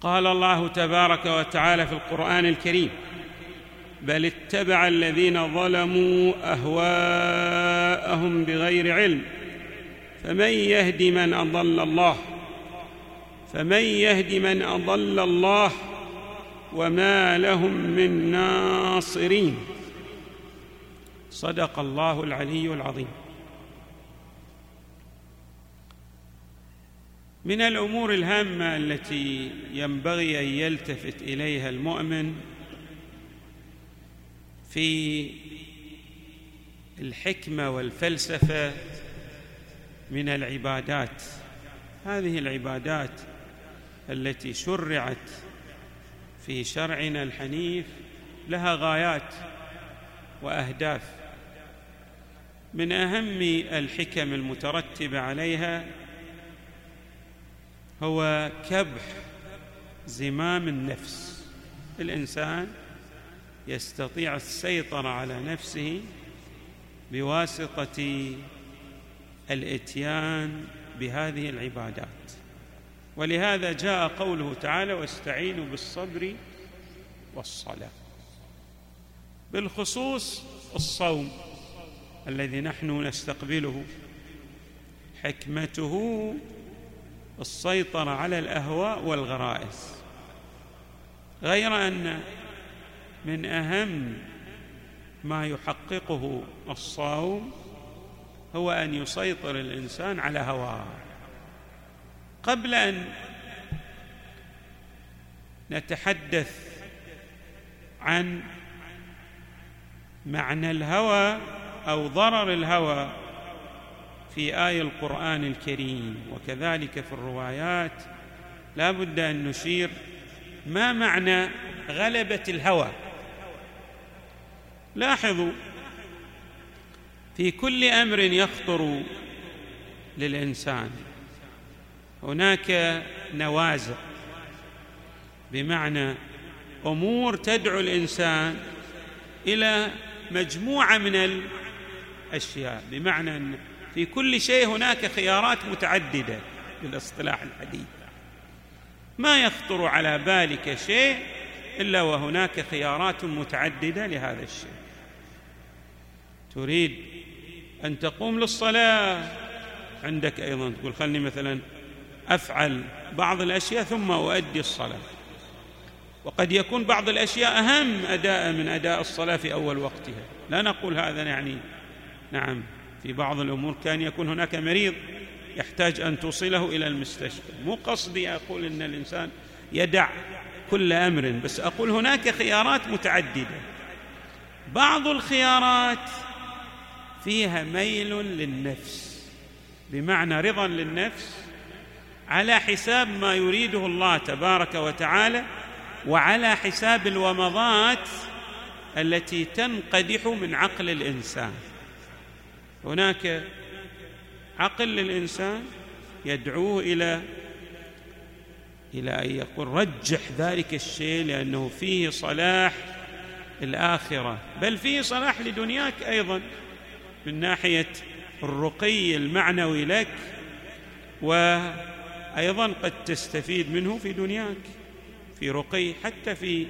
قال الله تبارك وتعالى في القرآن الكريم بل اتبع الذين ظلموا أهواءهم بغير علم فمن يهد من أضل الله فمن يهد من أضل الله وما لهم من ناصرين. صدق الله العلي العظيم. من الأمور الهامة التي ينبغي أن يلتفت إليها المؤمن في الحكمة والفلسفة من العبادات. هذه العبادات التي شرعت في شرعنا الحنيف لها غايات وأهداف. من أهم الحكم المترتبة عليها هو كبح زمام النفس. الإنسان يستطيع السيطرة على نفسه بواسطة الإتيان بهذه العبادات. ولهذا جاء قوله تعالى واستعينوا بالصبر والصلاة بالخصوص الصوم الذي نحن نستقبله حكمته السيطرة على الأهواء والغرائز. غير أن من أهم ما يحققه الصوم هو أن يسيطر الإنسان على هواه. قبل أن نتحدث عن معنى الهوى أو ضرر الهوى في آي القرآن الكريم. وكذلك في الروايات لا بد أن نشير ما معنى غلبة الهوى. لاحظوا في كل أمر يخطر للإنسان. هناك نوازع بمعنى أمور تدعو الإنسان إلى مجموعة من الأشياء بمعنى أن في كل شيء هناك خيارات متعددة بالاصطلاح الحديث. ما يخطر على بالك شيء إلا وهناك خيارات متعددة لهذا الشيء. تريد أن تقوم للصلاة؟ عندك أيضا تقول خلني مثلا أفعل بعض الأشياء ثم أؤدي الصلاة. وقد يكون بعض الأشياء أهم أداء من أداء الصلاة في أول وقتها. لا نقول هذا يعني نعم. في بعض الأمور كان يكون هناك مريض يحتاج أن توصله إلى المستشفى. مو قصدي أقول إن الإنسان يدع كل أمر بس أقول هناك خيارات متعددة. بعض الخيارات فيها ميل للنفس بمعنى رضا للنفس على حساب ما يريده الله تبارك وتعالى وعلى حساب الومضات التي تنقدح من عقل الإنسان. هناك عقل للإنسان يدعوه إلى إلى أن يقول رجح ذلك الشيء لأنه فيه صلاح الاخره بل فيه صلاح لدنياك أيضا من ناحية الرقي المعنوي لك وأيضا قد تستفيد منه في دنياك في رقي حتى في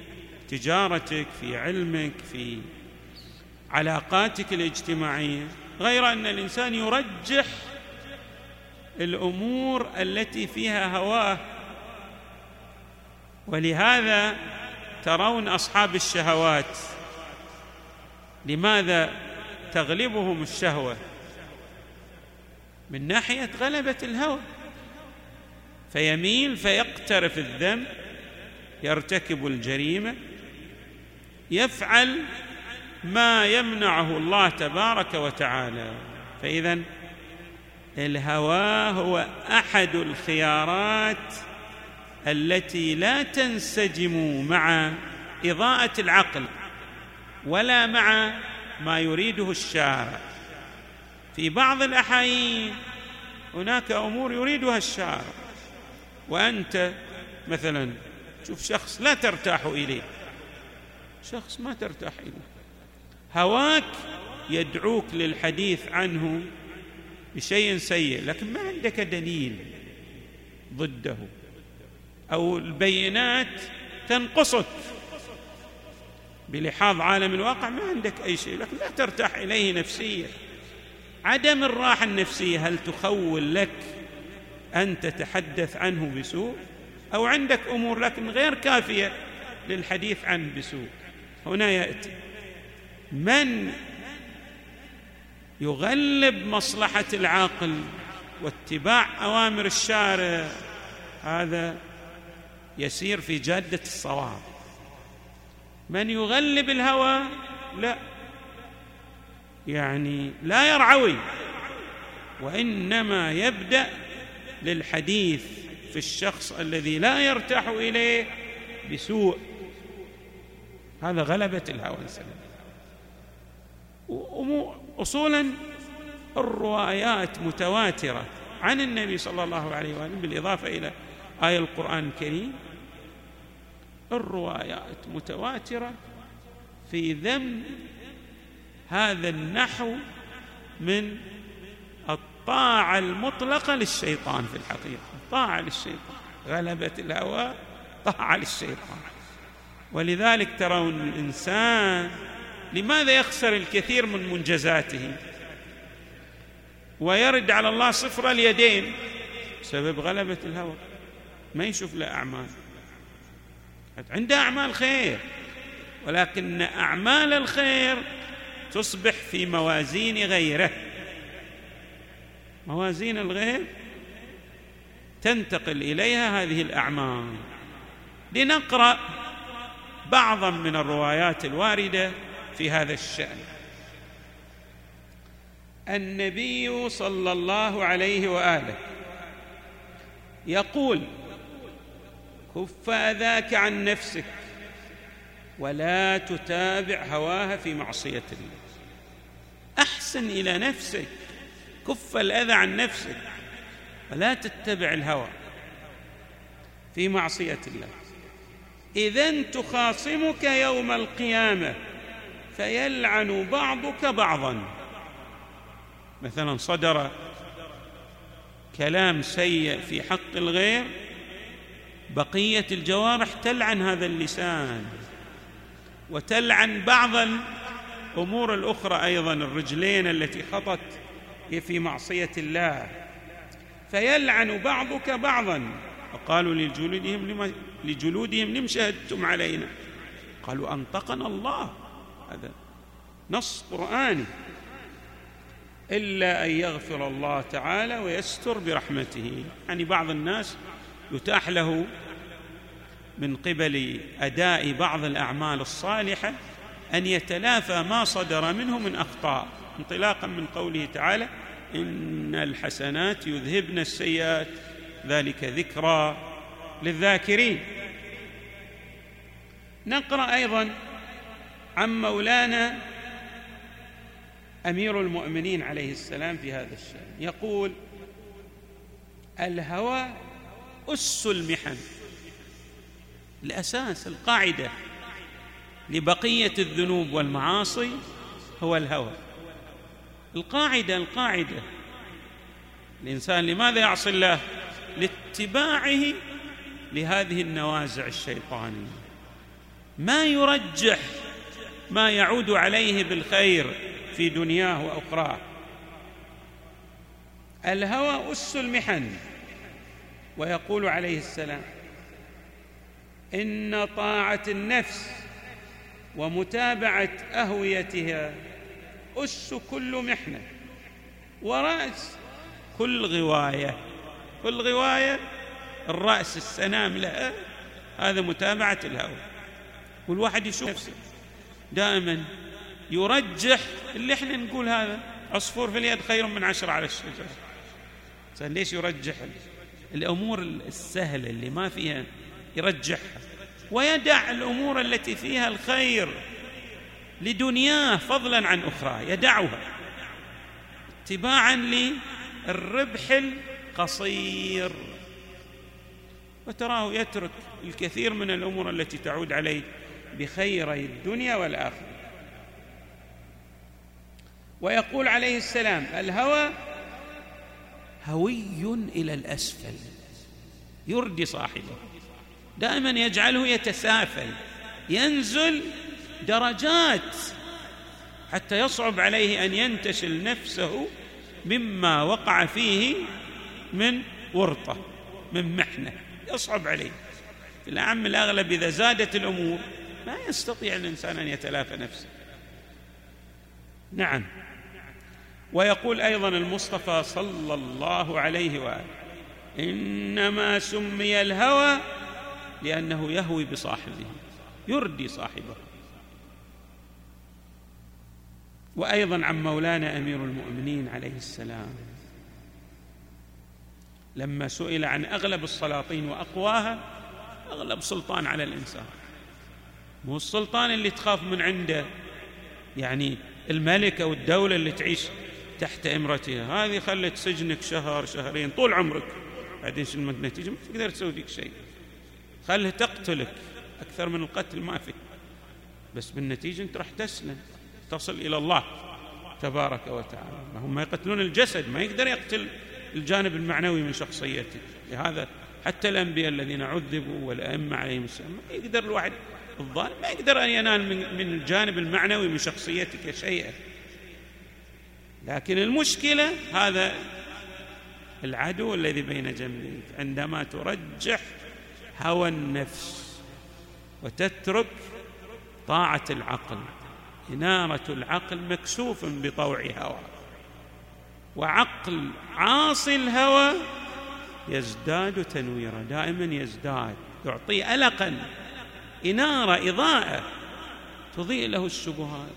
تجارتك في علمك في علاقاتك الاجتماعية. غير أن الإنسان يرجح الأمور التي فيها هواه. ولهذا ترون أصحاب الشهوات لماذا تغلبهم الشهوة؟ من ناحية غلبة الهوى. فيميل فيقترف الذنب يرتكب الجريمة يفعل ما يمنعه الله تبارك وتعالى. فاذا الهوى هو أحد الخيارات التي لا تنسجم مع إضاءة العقل ولا مع ما يريده الشارع. في بعض الأحايين هناك أمور يريدها الشارع. وأنت مثلا شوف شخص لا ترتاح إليه. شخص ما ترتاح إليه. هواك يدعوك للحديث عنه بشيء سيء لكن ما عندك دليل ضده. أو البينات تنقصك. بلحاظ عالم الواقع ما عندك أي شيء لكن لا ترتاح إليه نفسيا. عدم الراحة النفسية هل تخول لك أن تتحدث عنه بسوء؟ أو عندك أمور لكن غير كافية للحديث عنه بسوء؟ هنا يأتي. من يغلب مصلحة العاقل واتباع أوامر الشارع هذا يسير في جادة الصواب. من يغلب الهوى؟ لا. يعني لا يرعوي وإنما يبدأ للحديث في الشخص الذي لا يرتاح إليه بسوء. هذا غلبة الهوى. السلام اصولا الروايات متواترة عن النبي صلى الله عليه واله بالإضافة إلى آية القرآن الكريم. الروايات متواترة في ذم هذا النحو من الطاعة المطلقة للشيطان في الحقيقة. طاعة للشيطان غلبة الهوى طاعة للشيطان. ولذلك ترون الإنسان لماذا يخسر الكثير من منجزاته؟ ويرد على الله صفر اليدين بسبب غلبة الهوى. ما يشوف له أعمال. عنده أعمال خير ولكن أعمال الخير تصبح في موازين غيره. موازين الغير تنتقل إليها هذه الأعمال. لنقرأ بعضا من الروايات الواردة في هذا الشأن. النبي صلى الله عليه وآله يقول كف أذاك عن نفسك ولا تتابع هواها في معصية الله. أحسن إلى نفسك كف الأذى عن نفسك ولا تتبع الهوى في معصية الله. اذا تخاصمك يوم القيامة فيلعن بعضك بعضا. مثلا صدر كلام سيء في حق الغير بقية الجوارح تلعن هذا اللسان وتلعن بعض الأمور الأخرى أيضا الرجلين التي خطت في معصية الله. فيلعن بعضك بعضا. وقالوا لجلودهم لما لجلودهم لم شهدتم علينا؟ قالوا أنطقنا الله. هذا نص قرآني. إلا أن يغفر الله تعالى ويستر برحمته. يعني بعض الناس يتاح له من قبل أداء بعض الأعمال الصالحة أن يتلافى ما صدر منه من أخطاء. انطلاقا من قوله تعالى إن الحسنات يذهبن السيئات. ذلك ذكرى للذاكرين. نقرأ أيضا عن مولانا أمير المؤمنين عليه السلام في هذا الشأن. يقول الهوى أس المحن الأساس القاعدة لبقية الذنوب والمعاصي هو الهوى. القاعدة القاعدة. الإنسان لماذا يعصي الله؟ لاتباعه لهذه النوازع الشيطانية. ما يرجح ما يعود عليه بالخير في دنياه وأخراه. الهوى أس المحن. ويقول عليه السلام إن طاعة النفس ومتابعة أهويتها أس كل محنه ورأس كل غواية. كل غواية الرأس السنام لها هذا متابعة الهوى. والواحد يشوف نفسه. دائما يرجح اللي إحنا نقول هذا. عصفور في اليد خير من عشرة على الشجرة. ليش يرجح الأمور السهلة اللي ما فيها يرجحها ويدع الأمور التي فيها الخير لدنياه فضلا عن أخرى. يدعها اتباعا للربح القصير. وتراه يترك الكثير من الأمور التي تعود عليه. بخيري الدنيا والآخرة. ويقول عليه السلام الهوى هوي إلى الأسفل يردي صاحبه دائما يجعله يتسافل ينزل درجات حتى يصعب عليه أن ينتشل نفسه مما وقع فيه من ورطة من محنة يصعب عليه. في الأعم الأغلب إذا زادت الأمور يستطيع الإنسان أن يتلافى نفسه. نعم. ويقول أيضا المصطفى صلى الله عليه وآله إنما سمي الهوى لأنه يهوي بصاحبه يردي صاحبه. وأيضا عن مولانا أمير المؤمنين عليه السلام لما سئل عن أغلب السلاطين وأقواها أغلب سلطان على الإنسان. مو السلطان اللي تخاف من عنده. يعني الملك أو الدولة اللي تعيش تحت إمرتها. هذه خلت سجنك شهر شهرين طول عمرك. بعدين شنو النتيجه ما تقدر تسوي فيك شيء. خلها تقتلك. أكثر من القتل ما في. بس بالنتيجة أنت راح تسلم. تصل إلى الله تبارك وتعالى. هم يقتلون الجسد ما يقدر يقتل الجانب المعنوي من شخصيته. لهذا حتى الأنبياء الذين عذبوا والأئمة عليهم السلام ما يقدر الواحد الظالم ما يقدر أن ينال من, من الجانب المعنوي من شخصيتك شيئا. لكن المشكلة هذا العدو الذي بين جنبيك. عندما ترجح هوى النفس وتترك طاعة العقل إنارة العقل مكسوف بطوع هوى وعقل عاصي الهوى يزداد تنويرا. دائما يزداد يعطي ألقا. إنارة إضاءة تضيء له الشبهات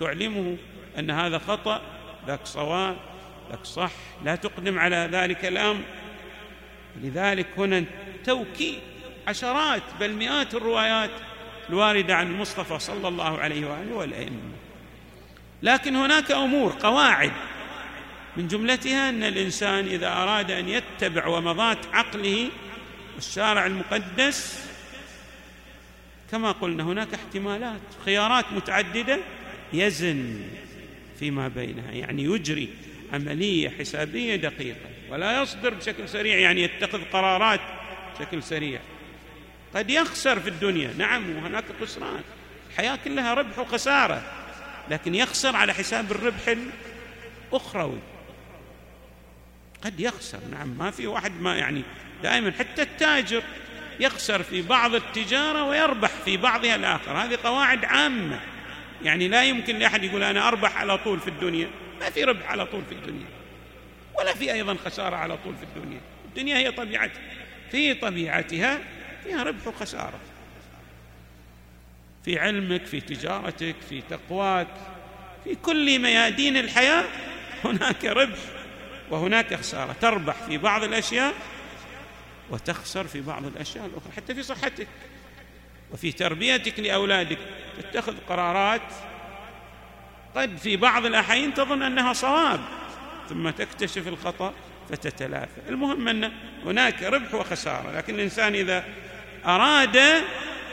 تعلمه أن هذا خطأ ذاك صواب ذاك صح لا تقدم على ذلك الأمر. لذلك هنا توكيد عشرات بل مئات الروايات الواردة عن المصطفى صلى الله عليه وآله والأئمة. لكن هناك أمور قواعد من جملتها أن الإنسان إذا أراد أن يتبع ومضات عقله الشارع المقدس كما قلنا هناك احتمالات خيارات متعددة يزن فيما بينها يعني يجري عملية حسابية دقيقة ولا يصدر بشكل سريع يعني يتخذ قرارات بشكل سريع. قد يخسر في الدنيا نعم وهناك خسران. الحياة كلها ربح وخسارة لكن يخسر على حساب الربح الأخروي. قد يخسر نعم ما في واحد ما يعني دائما حتى التاجر يخسر في بعض التجارة ويربح في بعضها الآخر. هذه قواعد عامة. يعني لا يمكن لأحد يقول أنا أربح على طول في الدنيا. ما في ربح على طول في الدنيا. ولا في أيضا خسارة على طول في الدنيا. الدنيا هي طبيعتها. في طبيعتها فيها ربح وخسارة. في علمك في تجارتك في تقواك في كل ميادين الحياة هناك ربح وهناك خسارة. تربح في بعض الأشياء وتخسر في بعض الأشياء الأخرى حتى في صحتك وفي تربيتك لأولادك. تتخذ قرارات. قد في بعض الأحيان تظن أنها صواب ثم تكتشف الخطأ فتتلافى. المهم أن هناك ربح وخسارة لكن الإنسان إذا أراد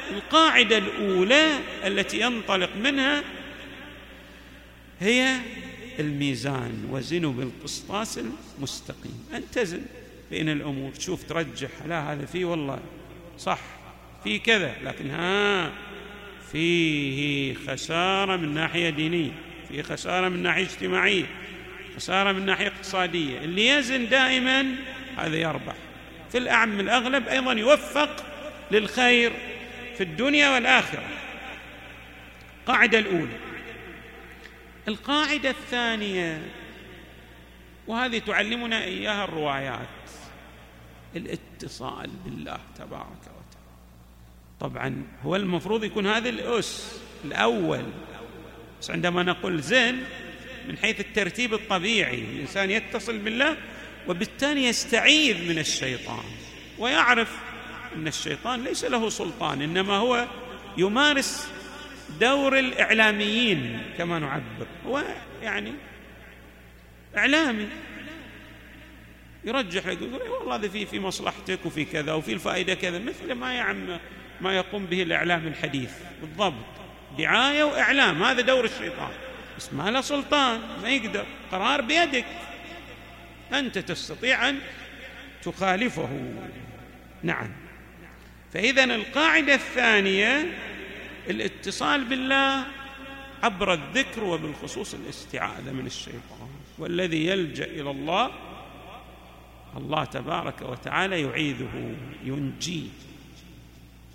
القاعدة الأولى التي ينطلق منها هي الميزان وزنوا بالقسطاس المستقيم. أن تزن. بين الأمور؟ تشوف ترجح. لا هذا فيه والله. صح في كذا. لكن ها فيه خسارة من ناحية دينية فيه خسارة من ناحية اجتماعية خسارة من ناحية اقتصادية. اللي يزن دائما هذا يربح. في الأعم الأغلب أيضا يوفق للخير في الدنيا والآخرة. القاعده الأولى. القاعدة الثانية وهذه تعلمنا إياها الروايات الاتصال بالله تبارك وتعالى. طبعا هو المفروض يكون هذا الأس الأول. بس عندما نقول زين من حيث الترتيب الطبيعي الإنسان يتصل بالله وبالتالي يستعيذ من الشيطان ويعرف أن الشيطان ليس له سلطان إنما هو يمارس دور الإعلاميين كما نعبر. هو يعني إعلامي. يرجح لك يقول والله هذا في في مصلحتك وفي كذا وفي الفائدة كذا مثل ما يعم ما يقوم به الإعلام الحديث. بالضبط. دعاية وإعلام هذا دور الشيطان. بس ما له سلطان ما يقدر. قرار بيدك. أنت تستطيع أن تخالفه. نعم. فاذا القاعدة الثانية الاتصال بالله عبر الذكر وبالخصوص الاستعاذة من الشيطان والذي يلجأ إلى الله الله تبارك وتعالى يعيذه ينجيه.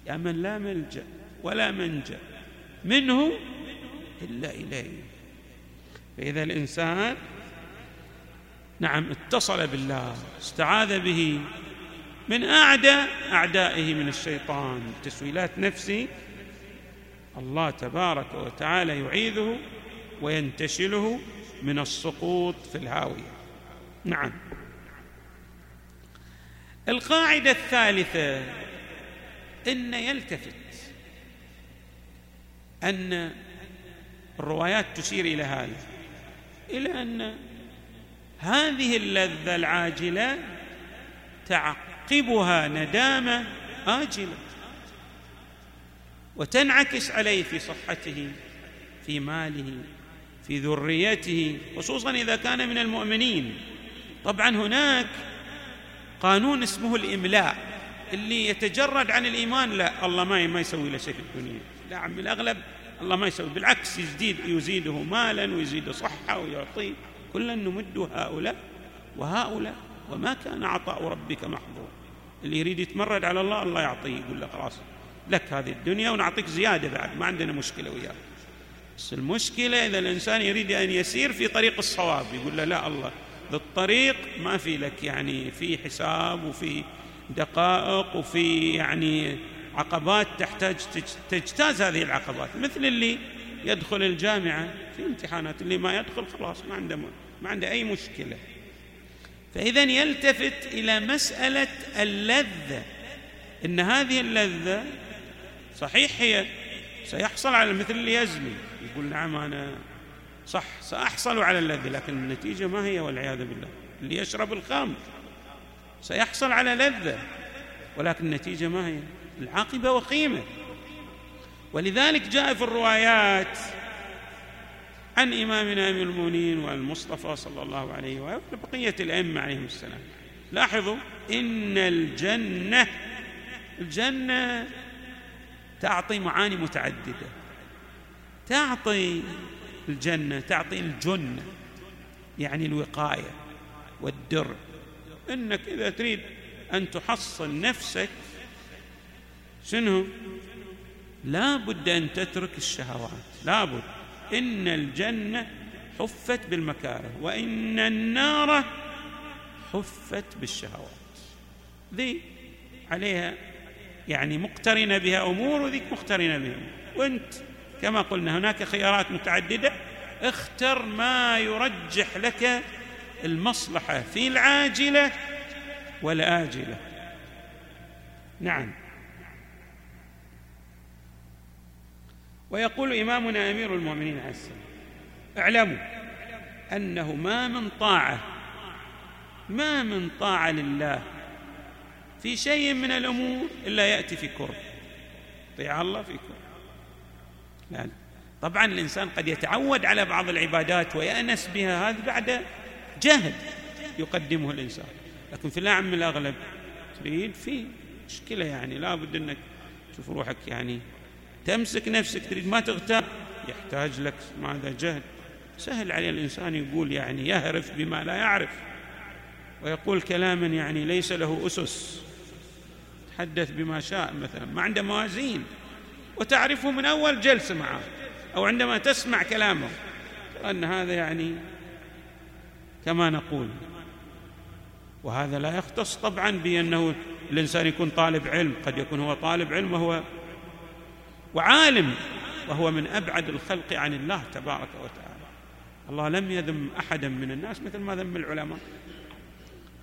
يا من لا ملجأ ولا منجأ منه إلا إليه. فإذا الإنسان نعم اتصل بالله استعاذ به من أعدى أعدائه من الشيطان تسويلات نفسي الله تبارك وتعالى يعيذه وينتشله من السقوط في الهاوية. نعم. القاعدة الثالثة إن يلتفت أن الروايات تشير إلى هذا إلى أن هذه اللذة العاجلة تعقبها ندامة آجلة وتنعكس عليه في صحته في ماله في ذريته خصوصا إذا كان من المؤمنين. طبعا هناك قانون اسمه الإملاء. اللي يتجرد عن الإيمان لا الله ما ما يسوي له شيء في الدنيا. لا عم الأغلب الله ما يسوي بالعكس يزيد يزيده مالا ويزيده صحة ويعطيه كلا نمد هؤلاء وهؤلاء وما كان عطاء ربك محظور. اللي يريد يتمرد على الله الله يعطيه يقول له خلاص لك هذه الدنيا ونعطيك زيادة بعد ما عندنا مشكلة وياك. بس المشكلة إذا الإنسان يريد أن يسير في طريق الصواب يقول له لا الله الطريق ما في لك يعني في حساب وفي دقائق وفي يعني عقبات تحتاج تجتاز هذه العقبات مثل اللي يدخل الجامعة في امتحانات اللي ما يدخل خلاص ما عنده ما عنده أي مشكلة. فإذا يلتفت إلى مسألة اللذة إن هذه اللذة صحيح هي سيحصل على مثل اللي يزني يقول نعم أنا صح سأحصل على اللذه لكن النتيجة ما هي والعياذ بالله. اللي يشرب الخمر سيحصل على لذة ولكن النتيجة ما هي؟ العاقبة وخيمه ولذلك جاء في الروايات عن إمامنا أمير المؤمنين والمصطفى صلى الله عليه وآله وبقية الأئمة عليهم السلام. لاحظوا إن الجنة الجنة تعطي معاني متعددة. تعطي الجنة تعطي الجنة يعني الوقاية والدر. إنك إذا تريد أن تحصن نفسك شنو؟ لا بد أن تترك الشهوات. لا بد. إن الجنة حفت بالمكاره وإن النار حفت بالشهوات. ذي عليها يعني مقترنة بها أمور وذيك مقترنة بها وأنت كما قلنا هناك خيارات متعددة. اختر ما يرجح لك المصلحة في العاجلة والآجلة نعم. ويقول إمامنا أمير المؤمنين عليه السلام اعلموا أنه ما من طاعة ما من طاعة لله في شيء من الأمور إلا يأتي في كرب. طيع الله في كرب. لا, لا طبعا الإنسان قد يتعود على بعض العبادات ويأنس بها هذا بعد جهد يقدمه الإنسان. لكن في الأعم الأغلب تريد؟ في مشكلة يعني لابد أنك تشوف روحك يعني تمسك نفسك تريد ما تغتاب يحتاج لك ماذا؟ جهد. سهل على الإنسان يقول يعني يهرف بما لا يعرف ويقول كلاما يعني ليس له أسس. تحدث بما شاء مثلا ما عنده موازين. وتعرفه من أول جلسة معه أو عندما تسمع كلامه. أن هذا يعني كما نقول. وهذا لا يختص طبعا بأنه الإنسان يكون طالب علم قد يكون هو طالب علم وهو وعالم وهو من أبعد الخلق عن الله تبارك وتعالى. الله لم يذم احدا من الناس مثل ما ذم العلماء.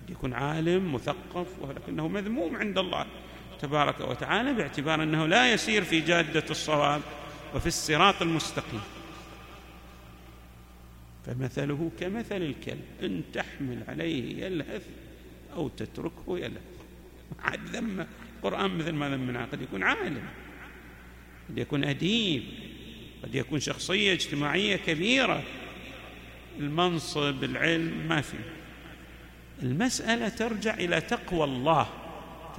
قد يكون عالم مثقف ولكنه مذموم عند الله. تبارك وتعالى باعتبار أنه لا يسير في جادة الصواب وفي الصراط المستقيم. فمثله كمثل الكلب إن تحمل عليه يلهث أو تتركه يلهث. عاد ذم القران مثل ما ذمنا قد يكون عالم قد يكون أديب قد يكون شخصية اجتماعية كبيرة. المنصب العلم ما في. المسألة ترجع إلى تقوى الله.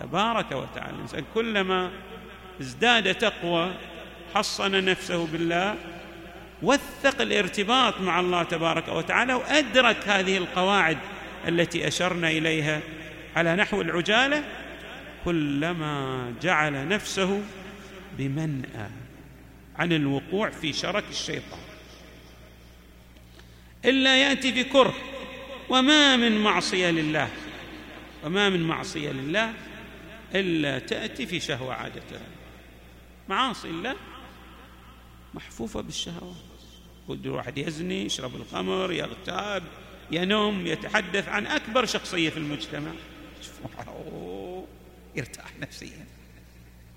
تبارك وتعالى. الإنسان كلما ازداد تقوى حصن نفسه بالله وثق الارتباط مع الله تبارك وتعالى وأدرك هذه القواعد التي أشرنا إليها على نحو العجالة كلما جعل نفسه بمنأى عن الوقوع في شرك الشيطان. إلا يأتي بكره وما من معصية لله وما من معصية لله إلا تأتي في شهوة عاده معاصي الله محفوفة بالشهوات واحد يزني يشرب الخمر يغتاب ينوم يتحدث عن أكبر شخصية في المجتمع. يرتاح نفسيا.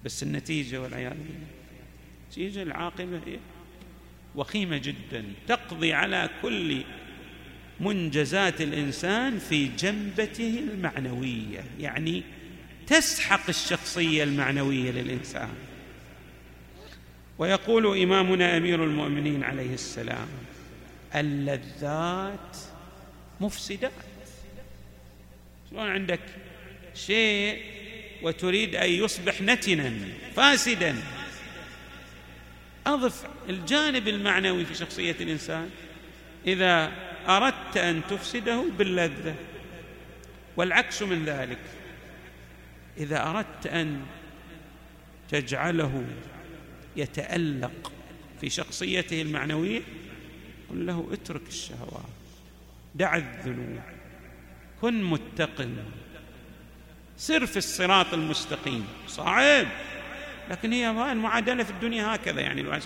بس النتيجة والعياذ بالله. النتيجة العاقبة هي وخيمة جدا. تقضي على كل منجزات الإنسان في جنبته المعنوية. يعني تسحق الشخصية المعنوية للإنسان. ويقول إمامنا أمير المؤمنين عليه السلام اللذات مفسدات. شلون عندك شيء وتريد أن يصبح نتنا فاسدا؟ أضف الجانب المعنوي في شخصية الإنسان. إذا أردت أن تفسده باللذة والعكس من ذلك. إذا أردت أن تجعله يتألق في شخصيته المعنوية قل له اترك الشهوات دع الذنوب. كن متقن. سر في الصراط المستقيم. صعب. لكن هي المعادلة في الدنيا هكذا يعني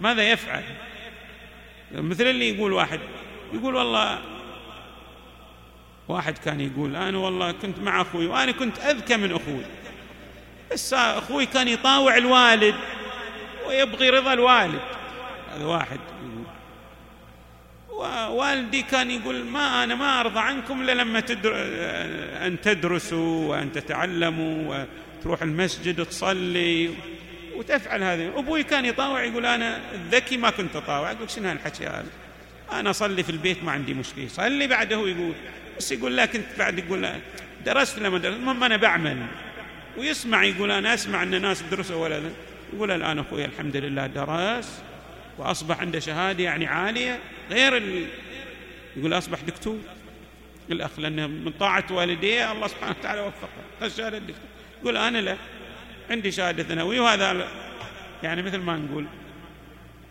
ماذا يفعل؟ مثل اللي يقول واحد يقول والله واحد كان يقول أنا والله كنت مع أخوي وأنا كنت أذكى من أخوي. بس أخوي كان يطاوع الوالد ويبغي رضا الوالد. هذا واحد ووالدي كان يقول ما أنا ما أرضى عنكم إلا لما تدر... أن تدرسوا وأن تتعلموا وتروح المسجد وتصلي وتفعل هذه. أبوي كان يطاوع يقول أنا الذكي ما كنت أطاوع. أقول شنو هالحكي هذا؟ أنا أصلي في البيت ما عندي مشكلة. صلي بعده يقول بس يقول لا كنت بعد يقول لا درست لما درست؟ المهم أنا بعمل. ويسمع يقول أنا أسمع أن ناس درسوا ولا يقول الآن أخوي الحمد لله درس وأصبح عنده شهادة يعني عالية. غير ال... يقول أصبح دكتور. الأخ لأنه من طاعة والديه الله سبحانه وتعالى وفقه. الشهادة الدكتور. يقول أنا لا عندي شهادة ثانوية وهذا يعني مثل ما نقول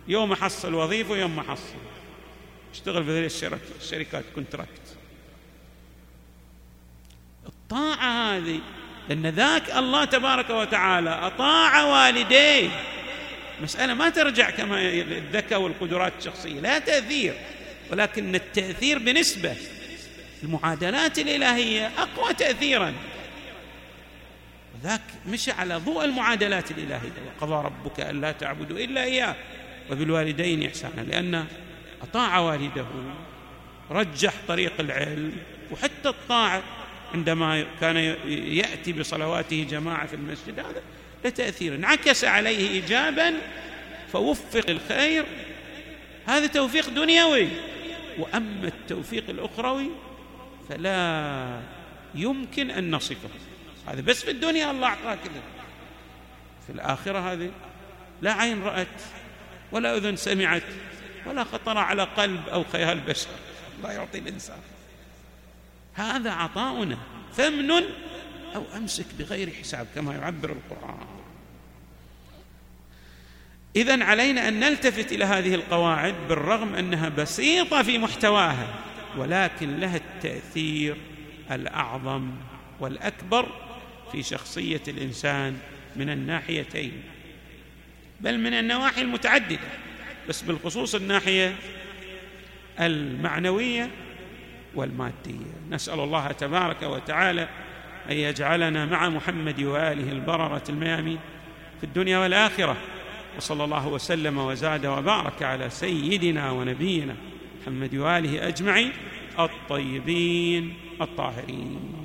يوم أحصل وظيفة ويوم ما أحصل. اشتغل في هذه الشركات كونتراكت الطاعة هذه لأن ذاك الله تبارك وتعالى أطاع والديه. مسألة ما ترجع كما الذكاء والقدرات الشخصية لا تأثير ولكن التأثير بنسبة. المعادلات الإلهية أقوى تأثيرا. ذاك مشى على ضوء المعادلات الإلهية. وقضى ربك ألا تعبدوا إلا إياه وبالوالدين إحسانا لأن أطاع والده رجح طريق العلم وحتى الطاعة عندما كان يأتي بصلواته جماعة في المسجد هذا لتأثير انعكس عليه إيجابا فوفق الخير هذا توفيق دنيوي. وأما التوفيق الأخروي فلا يمكن أن نصفه. هذا بس في الدنيا الله أعطاه كذا. في الآخرة هذه لا عين رأت ولا أذن سمعت. ولا خطر على قلب أو خيال بشر. الله يعطي الإنسان. هذا عطاؤنا. فمن أو أمسك بغير حساب كما يعبر القرآن. إذا علينا أن نلتفت إلى هذه القواعد بالرغم أنها بسيطة في محتواها ولكن لها التأثير الأعظم والأكبر في شخصية الإنسان من الناحيتين بل من النواحي المتعددة. بس بالخصوص الناحية المعنوية والمادية. نسأل الله تبارك وتعالى أن يجعلنا مع محمد وآله البررة الميامين في الدنيا والآخرة. وصلى الله وسلم وزاد وبارك على سيدنا ونبينا محمد وآله أجمعين الطيبين الطاهرين.